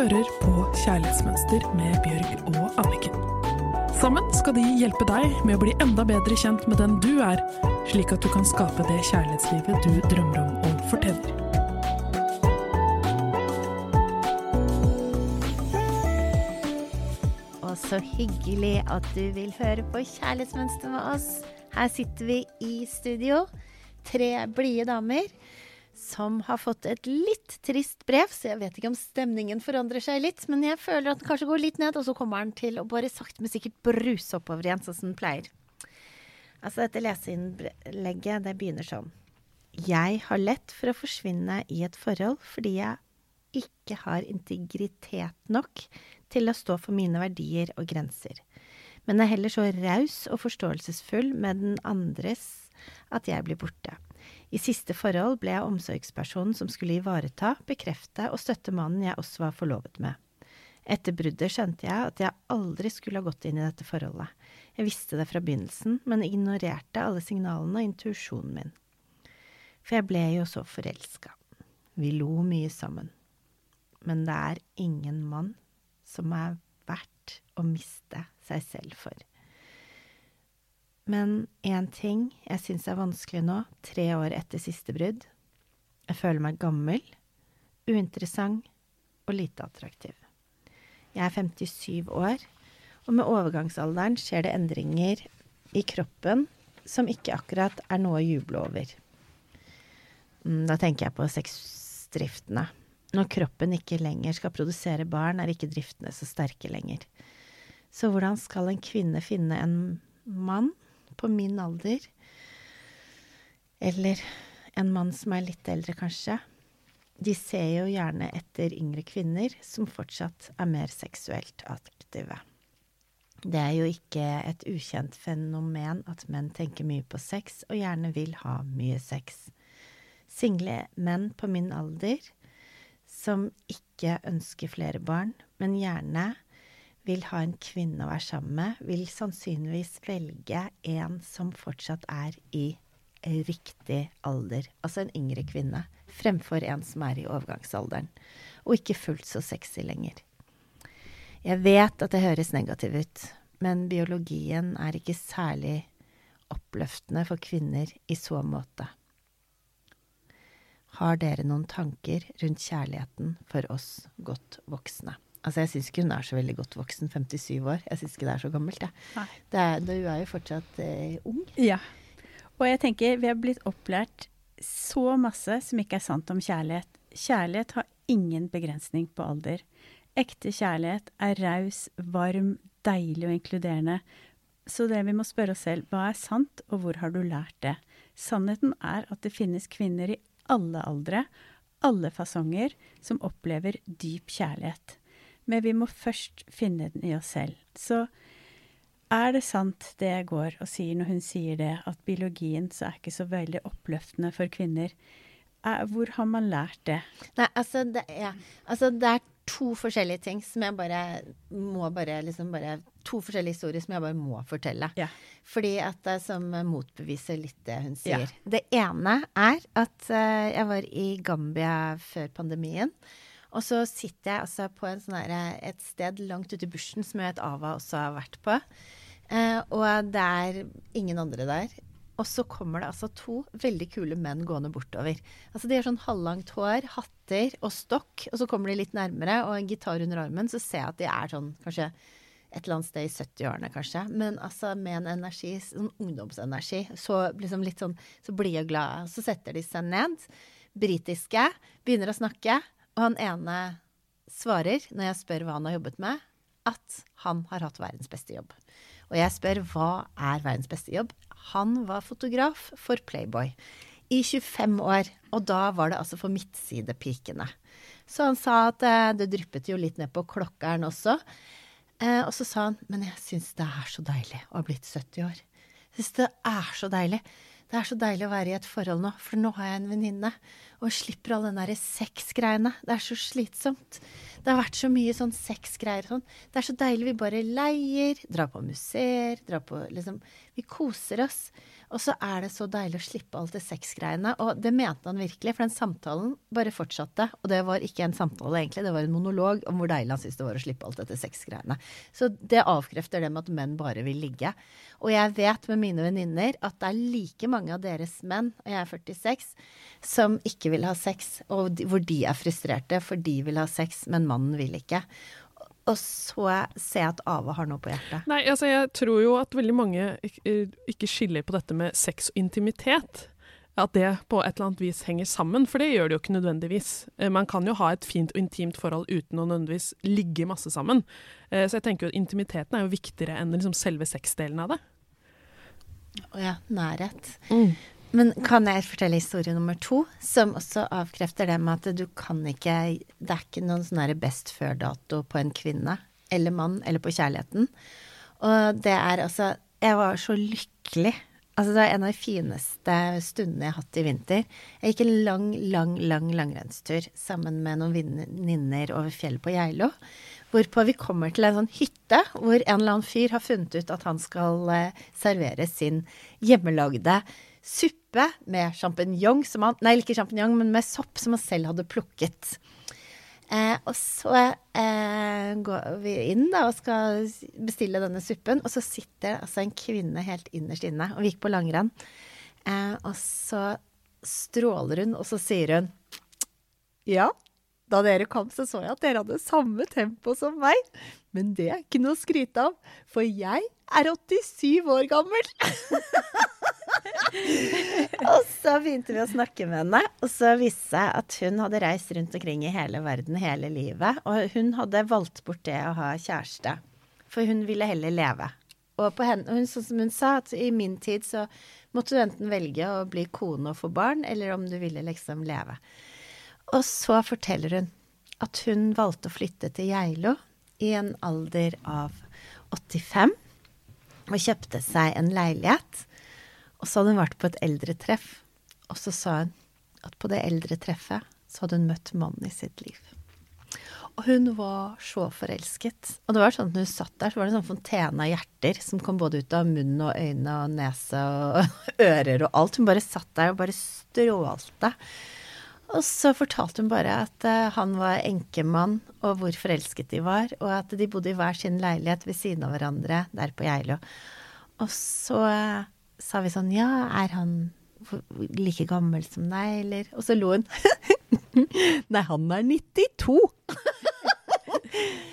hører på Kjærlighetsmønster med Bjørg og Anniken. Sammen skal de hjelpe deg med å bli enda bedre kjent med den du er, slik at du kan skape det kjærlighetslivet du drømmer om og fortjener. Og så hyggelig at du vil høre på Kjærlighetsmønster med oss. Her sitter vi i studio, tre blide damer som har fått et litt trist brev, så jeg vet ikke om stemningen forandrer seg litt, men jeg føler at den kanskje går litt ned, og så kommer den til å bare sakte, men sikkert bruse oppover igjen, sånn som den pleier. Altså, dette leseinnlegget, det begynner sånn. Jeg har lett for å forsvinne i et forhold fordi jeg ikke har integritet nok til å stå for mine verdier og grenser, men er heller så raus og forståelsesfull med den andres at jeg blir borte. I siste forhold ble jeg omsorgspersonen som skulle ivareta, bekrefte og støtte mannen jeg også var forlovet med. Etter bruddet skjønte jeg at jeg aldri skulle ha gått inn i dette forholdet. Jeg visste det fra begynnelsen, men ignorerte alle signalene og intuisjonen min. For jeg ble jo så forelska. Vi lo mye sammen. Men det er ingen mann som er verdt å miste seg selv for. Men én ting jeg syns er vanskelig nå, tre år etter siste brudd. Jeg føler meg gammel, uinteressant og lite attraktiv. Jeg er 57 år, og med overgangsalderen skjer det endringer i kroppen som ikke akkurat er noe å juble over. Mm, da tenker jeg på sexdriftene. Når kroppen ikke lenger skal produsere barn, er ikke driftene så sterke lenger. Så hvordan skal en kvinne finne en mann på min alder, eller en mann som er litt eldre, kanskje, de ser jo gjerne etter yngre kvinner som fortsatt er mer seksuelt aktive. Det er jo ikke et ukjent fenomen at menn tenker mye på sex og gjerne vil ha mye sex. Single menn på min alder som ikke ønsker flere barn, men gjerne vil ha en kvinne å være sammen med, vil sannsynligvis velge en som fortsatt er i riktig alder, altså en yngre kvinne, fremfor en som er i overgangsalderen, og ikke fullt så sexy lenger. Jeg vet at det høres negativt ut, men biologien er ikke særlig oppløftende for kvinner i så måte. Har dere noen tanker rundt kjærligheten for oss godt voksne? Altså, jeg syns ikke hun er så veldig godt voksen, 57 år. Jeg syns ikke det er så gammelt, jeg. Ja. Det er, du er jo fortsatt eh, ung. Ja. Og jeg tenker vi har blitt opplært så masse som ikke er sant om kjærlighet. Kjærlighet har ingen begrensning på alder. Ekte kjærlighet er raus, varm, deilig og inkluderende. Så det vi må spørre oss selv, hva er sant, og hvor har du lært det? Sannheten er at det finnes kvinner i alle aldre, alle fasonger, som opplever dyp kjærlighet men vi må først finne den i oss selv. Så er det sant det jeg går og sier når hun sier det, at biologien så er ikke så veldig oppløftende for kvinner? Hvor har man lært det? Nei, altså det, ja. altså det er to forskjellige ting som jeg bare må bare liksom bare To forskjellige historier som jeg bare må fortelle. Ja. Fordi at det som motbeviser litt det hun sier. Ja. Det ene er at uh, jeg var i Gambia før pandemien. Og så sitter jeg altså på sånn der, et sted langt ute i bushen som jeg vet Ava også har vært på. Eh, og det er ingen andre der. Og så kommer det altså to veldig kule menn gående bortover. Altså De har sånn halvlangt hår, hatter og stokk, og så kommer de litt nærmere og en gitar under armen. Så ser jeg at de er sånn kanskje et eller annet sted i 70-årene, kanskje. Men altså med en energi, sånn ungdomsenergi. Så liksom litt sånn så blide og glade. Så setter de seg ned. Britiske. Begynner å snakke. Og han ene svarer, når jeg spør hva han har jobbet med, at han har hatt verdens beste jobb. Og jeg spør hva er verdens beste jobb? Han var fotograf for Playboy i 25 år, og da var det altså for midtsidepikene. Så han sa at eh, det dryppet jo litt ned på klokkeren også. Eh, og så sa han men jeg syns det er så deilig å ha blitt 70 år. Jeg syns det er så deilig. Det er så deilig å være i et forhold nå, for nå har jeg en venninne. Og slipper all den derre sexgreiene. Det er så slitsomt. Det har vært så mye sånn sexgreier sånn. Det er så deilig. Vi bare leier, drar på museer, drar på liksom Vi koser oss. Og så er det så deilig å slippe alt det sexgreiene. Og det mente han virkelig, for den samtalen bare fortsatte. Og det var ikke en samtale, egentlig, det var en monolog om hvor deilig han syntes det var å slippe alt dette sexgreiene. Så det avkrefter det med at menn bare vil ligge. Og jeg vet med mine venninner at det er like mange av deres menn, og jeg er 46, som ikke vil ha sex, og hvor de er frustrerte, for de vil ha sex, men mannen vil ikke. Og så jeg at Ava har noe på hjertet. Nei, altså jeg tror jo at veldig mange ikke skiller på dette med sex og intimitet. At det på et eller annet vis henger sammen, for det gjør det jo ikke nødvendigvis. Eh, man kan jo ha et fint og intimt forhold uten å nødvendigvis ligge masse sammen. Eh, så jeg tenker jo at intimiteten er jo viktigere enn liksom selve sexdelen av det. Å ja, nærhet. Mm. Men kan jeg fortelle historie nummer to, som også avkrefter det med at du kan ikke Det er ikke noen sånn best før-dato på en kvinne eller mann eller på kjærligheten. Og det er altså Jeg var så lykkelig. Altså, det var en av de fineste stundene jeg har hatt i vinter. Jeg gikk en lang, lang, lang langrennstur sammen med noen venninner over fjellet på Geilo. Hvorpå vi kommer til en sånn hytte hvor en eller annen fyr har funnet ut at han skal eh, servere sin hjemmelagde suppe med sjampinjong Nei, ikke sjampinjong, men med sopp som han selv hadde plukket. Eh, og så eh, går vi inn da og skal bestille denne suppen, og så sitter altså en kvinne helt innerst inne. Og vi gikk på langrenn. Eh, og så stråler hun, og så sier hun Ja, da dere kom, så så jeg at dere hadde samme tempo som meg. Men det er ikke noe å skryte av, for jeg er 87 år gammel. og så begynte vi å snakke med henne, og så viste det seg at hun hadde reist rundt omkring i hele verden hele livet. Og hun hadde valgt bort det å ha kjæreste, for hun ville heller leve. Og henne, hun, sånn som hun sa, at i min tid så måtte du enten velge å bli kone og få barn, eller om du ville liksom leve. Og så forteller hun at hun valgte å flytte til Geilo i en alder av 85 og kjøpte seg en leilighet. Og så hadde hun vært på et eldretreff, og så sa hun at på det eldretreffet så hadde hun møtt mannen i sitt liv. Og hun var så forelsket. Og det var sånn at når hun satt der, så var det en sånn fontene av hjerter som kom både ut av munnen og øyne og nese og ører og alt. Hun bare satt der og bare strålte. Og så fortalte hun bare at uh, han var enkemann, og hvor forelsket de var. Og at de bodde i hver sin leilighet ved siden av hverandre der på Geilo. Og så uh, sa vi sånn Ja, er han like gammel som deg, eller Og så lo hun. Nei, han er 92!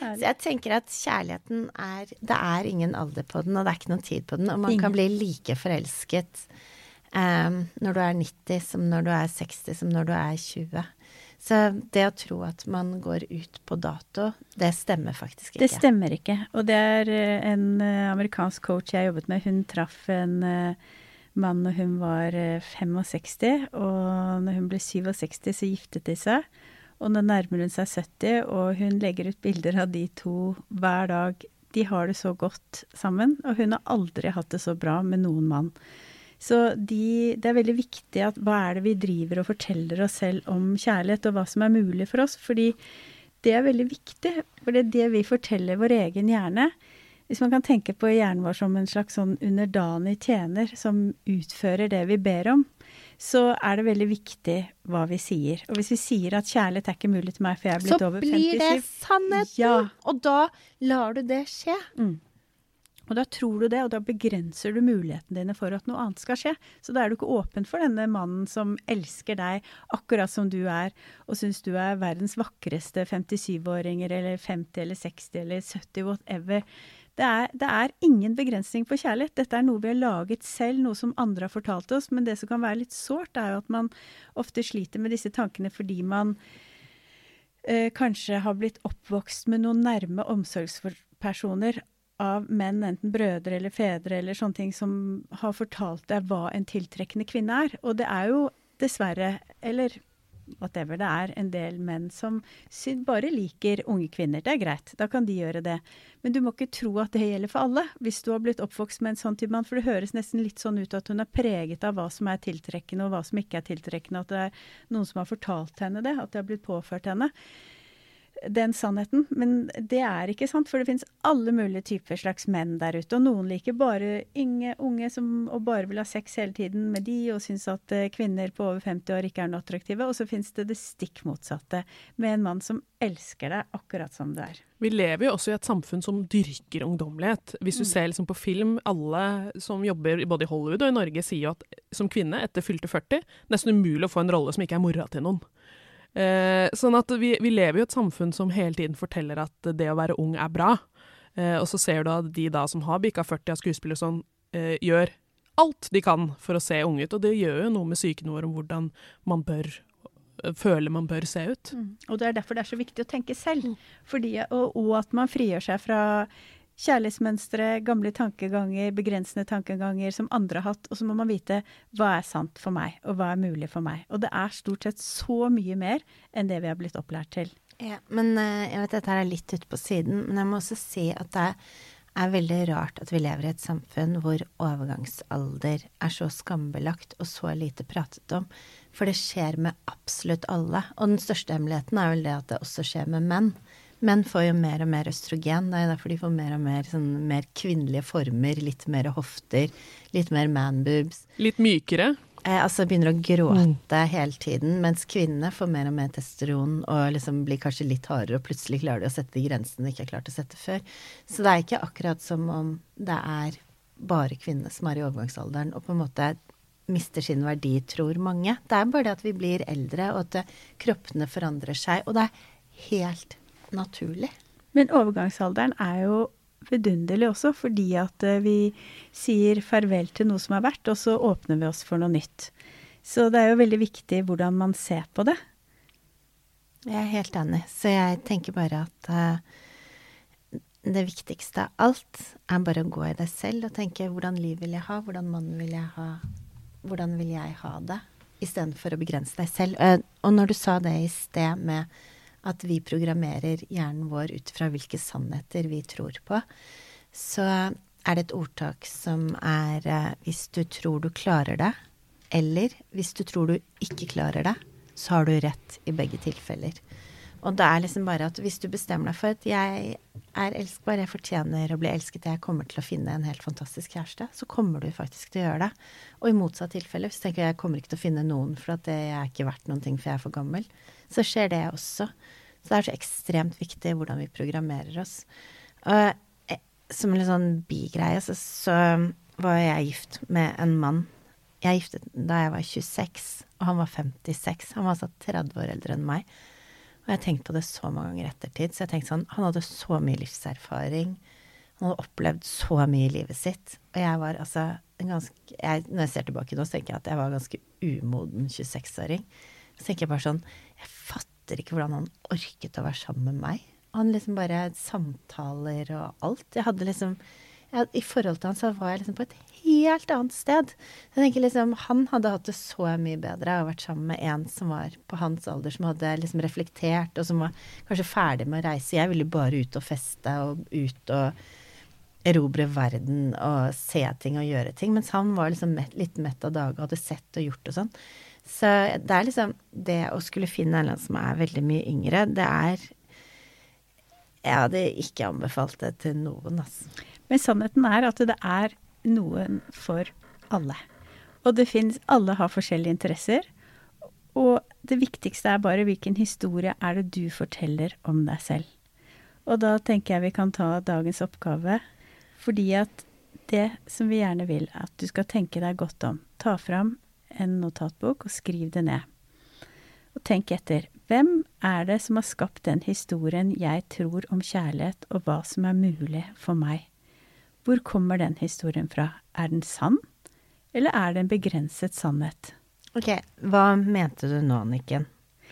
så jeg tenker at kjærligheten er Det er ingen alder på den, og det er ikke noen tid på den. Og man kan bli like forelsket um, når du er 90 som når du er 60 som når du er 20. Så det å tro at man går ut på dato, det stemmer faktisk ikke. Det stemmer ikke. Og det er eh, en eh, amerikansk coach jeg jobbet med. Hun traff en eh, mann når hun var 65, og når hun ble 67, så giftet de seg. Og nå nærmer hun seg 70, og hun legger ut bilder av de to hver dag. De har det så godt sammen, og hun har aldri hatt det så bra med noen mann. Så de, det er veldig viktig at hva er det vi driver og forteller oss selv om kjærlighet, og hva som er mulig for oss. Fordi det er veldig viktig. For det er det vi forteller vår egen hjerne. Hvis man kan tenke på hjernen vår som en slags sånn underdanig tjener som utfører det vi ber om, så er det veldig viktig hva vi sier. Og hvis vi sier at kjærlighet er ikke mulig til meg, for jeg er blitt over 57 Så blir det sannheten! Ja. Og da lar du det skje. Mm. Og da tror du det, og da begrenser du mulighetene dine for at noe annet skal skje. Så da er du ikke åpen for denne mannen som elsker deg akkurat som du er, og syns du er verdens vakreste 57-åringer eller 50 eller 60 eller 70, whatever. Det er, det er, ingen begrensning på kjærlighet. Dette er noe vi har laget selv, noe som andre har fortalt oss. Men det som kan være litt sårt, er jo at man ofte sliter med disse tankene fordi man eh, kanskje har blitt oppvokst med noen nærme omsorgspersoner av menn, enten brødre eller fedre eller sånne ting, som har fortalt deg hva en tiltrekkende kvinne er. Og det er jo dessverre, eller whatever, det er en del menn som bare liker unge kvinner. Det er greit, da kan de gjøre det. Men du må ikke tro at det gjelder for alle, hvis du har blitt oppvokst med en sånn type mann. For det høres nesten litt sånn ut at hun er preget av hva som er tiltrekkende, og hva som ikke er tiltrekkende. At det er noen som har fortalt henne det, at det har blitt påført henne. Den sannheten. Men det er ikke sant, for det finnes alle mulige typer slags menn der ute. Og noen liker bare unge, unge som, og bare vil ha sex hele tiden med de, og syns at uh, kvinner på over 50 år ikke er noe attraktive. Og så finnes det det stikk motsatte, med en mann som elsker deg akkurat som du er. Vi lever jo også i et samfunn som dyrker ungdommelighet. Hvis du mm. ser liksom på film, alle som jobber både i Hollywood og i Norge sier jo at som kvinne etter fylte 40, nesten umulig å få en rolle som ikke er mora til noen. Eh, sånn at vi, vi, lever jo i et samfunn som hele tiden forteller at det å være ung er bra. Eh, og så ser du at de da som har bikka 40 av skuespillere sånn, eh, gjør alt de kan for å se unge ut. Og det gjør jo noe med psyken vår om hvordan man bør føler man bør se ut. Mm. Og det er derfor det er så viktig å tenke selv. Mm. Fordi, og, og, at man frigjør seg fra kjærlighetsmønstre, gamle tankeganger, begrensende tankeganger som andre har hatt. Og så må man vite hva er sant for meg, og hva er mulig for meg. Og det er stort sett så mye mer enn det vi har blitt opplært til. Ja, men uh, jeg vet dette er litt ute på siden, men jeg må også si at det er veldig rart at vi lever i et samfunn hvor overgangsalder er så skambelagt og så lite pratet om. For det skjer med absolutt alle. Og den største hemmeligheten er vel det at det også skjer med menn. Menn får jo mer og mer østrogen. Det er derfor de får mer og mer, sånn, mer kvinnelige former. Litt mer hofter. Litt mer manboobs. Litt mykere? Eh, altså begynner å gråte mm. hele tiden. Mens kvinnene får mer og mer testosteron og liksom blir kanskje litt hardere, og plutselig klarer de å sette de grensene de ikke har klart å sette før. Så det er ikke akkurat som om det er bare kvinnene som er i overgangsalderen og på en måte mister sin verdi, tror mange. Det er bare det at vi blir eldre, og at kroppene forandrer seg. Og det er helt naturlig. Men overgangsalderen er jo vidunderlig også, fordi at eh, vi sier farvel til noe som har vært, og så åpner vi oss for noe nytt. Så det er jo veldig viktig hvordan man ser på det. Jeg er helt enig. Så jeg tenker bare at uh, det viktigste av alt er bare å gå i deg selv og tenke hvordan liv vil jeg ha, hvordan mann vil jeg ha, hvordan vil jeg ha det, istedenfor å begrense deg selv. Uh, og når du sa det i sted med at vi programmerer hjernen vår ut fra hvilke sannheter vi tror på, så er det et ordtak som er eh, hvis du tror du klarer det, eller hvis du tror du ikke klarer det, så har du rett i begge tilfeller. Og det er liksom bare at hvis du bestemmer deg for at jeg er elskbar, jeg fortjener å bli elsket, jeg kommer til å finne en helt fantastisk kjæreste, så kommer du faktisk til å gjøre det. Og i motsatt tilfelle, hvis du tenker jeg kommer ikke til å finne noen for at jeg er ikke verdt noen ting for jeg er for gammel, så skjer det også. Så det er så ekstremt viktig hvordan vi programmerer oss. Og eh, som en litt sånn bigreie så, så var jeg gift med en mann. Jeg giftet da jeg var 26, og han var 56. Han var altså 30 år eldre enn meg. Og jeg har tenkt på det så mange ganger ettertid. Så jeg tenkte sånn, han hadde så mye livserfaring. Han hadde opplevd så mye i livet sitt. Og jeg var altså en ganske jeg, Når jeg ser tilbake nå, så tenker jeg at jeg var ganske umoden 26-åring. Så tenker jeg bare sånn Jeg fatter ikke hvordan han orket å være sammen med meg. Han liksom bare Samtaler og alt. Jeg hadde liksom jeg, I forhold til han så var jeg liksom på et helt annet sted. Jeg tenker liksom, Han hadde hatt det så mye bedre og vært sammen med en som var på hans alder, som hadde liksom reflektert, og som var kanskje ferdig med å reise. Jeg ville bare ut og feste og ut og erobre verden og se ting og gjøre ting. Mens han var liksom litt mett av dage og hadde sett og gjort og sånn. Så det er liksom Det å skulle finne en som er veldig mye yngre, det er Jeg hadde ikke anbefalt det til noen, altså. Men sannheten er at det er noen for alle. Og det fins Alle har forskjellige interesser. Og det viktigste er bare hvilken historie er det du forteller om deg selv. Og da tenker jeg vi kan ta dagens oppgave, fordi at det som vi gjerne vil, at du skal tenke deg godt om. Ta fram en notatbok og skriv det ned. Og tenk etter. Hvem er det som har skapt den historien jeg tror om kjærlighet, og hva som er mulig for meg? Hvor kommer den historien fra? Er den sann, eller er det en begrenset sannhet? Ok, hva mente du nå, Anniken?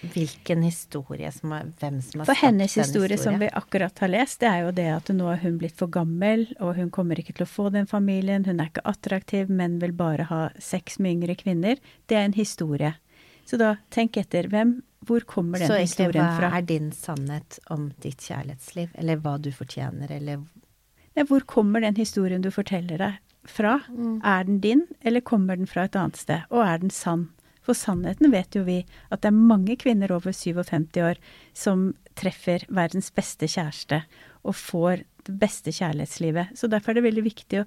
Hvilken historie som har, Hvem som har For hennes historie, som vi akkurat har lest, det er jo det at nå er hun blitt for gammel, og hun kommer ikke til å få den familien, hun er ikke attraktiv, men vil bare ha sex med yngre kvinner. Det er en historie. Så da, tenk etter. Hvem, hvor kommer den historien fra? Så hva er din sannhet om ditt kjærlighetsliv? Eller hva du fortjener, eller Nei, hvor kommer den historien du forteller deg fra? Mm. Er den din, eller kommer den fra et annet sted? Og er den sann? For sannheten vet jo vi at det er mange kvinner over 57 år som treffer verdens beste kjæreste og får det beste kjærlighetslivet. Så derfor er det veldig viktig å,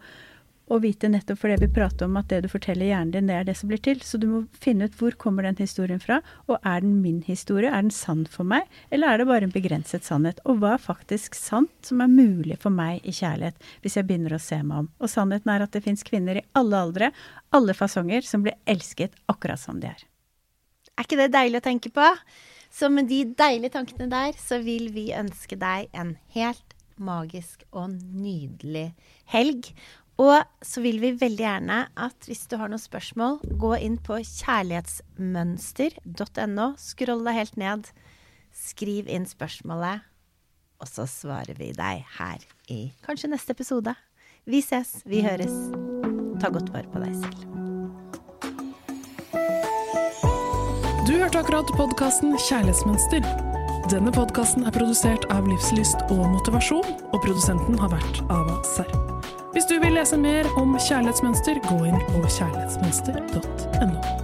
å vite nettopp for det vi prater om, at det du forteller hjernen din, det er det som blir til. Så du må finne ut hvor kommer den historien fra, og er den min historie? Er den sann for meg, eller er det bare en begrenset sannhet? Og hva er faktisk sant som er mulig for meg i kjærlighet, hvis jeg begynner å se meg om? Og sannheten er at det fins kvinner i alle aldre, alle fasonger, som blir elsket akkurat som de er. Er ikke det deilig å tenke på? Så med de deilige tankene der, så vil vi ønske deg en helt magisk og nydelig helg. Og så vil vi veldig gjerne at hvis du har noen spørsmål, gå inn på kjærlighetsmønster.no. Skroll deg helt ned. Skriv inn spørsmålet, og så svarer vi deg her i kanskje neste episode. Vi ses, vi høres. Ta godt vare på deg selv. Du hørte akkurat podkasten Kjærlighetsmønster. Denne podkasten er produsert av Livslyst og Motivasjon, og produsenten har vært Ava Serr. Hvis du vil lese mer om kjærlighetsmønster, gå inn på kjærlighetsmønster.no.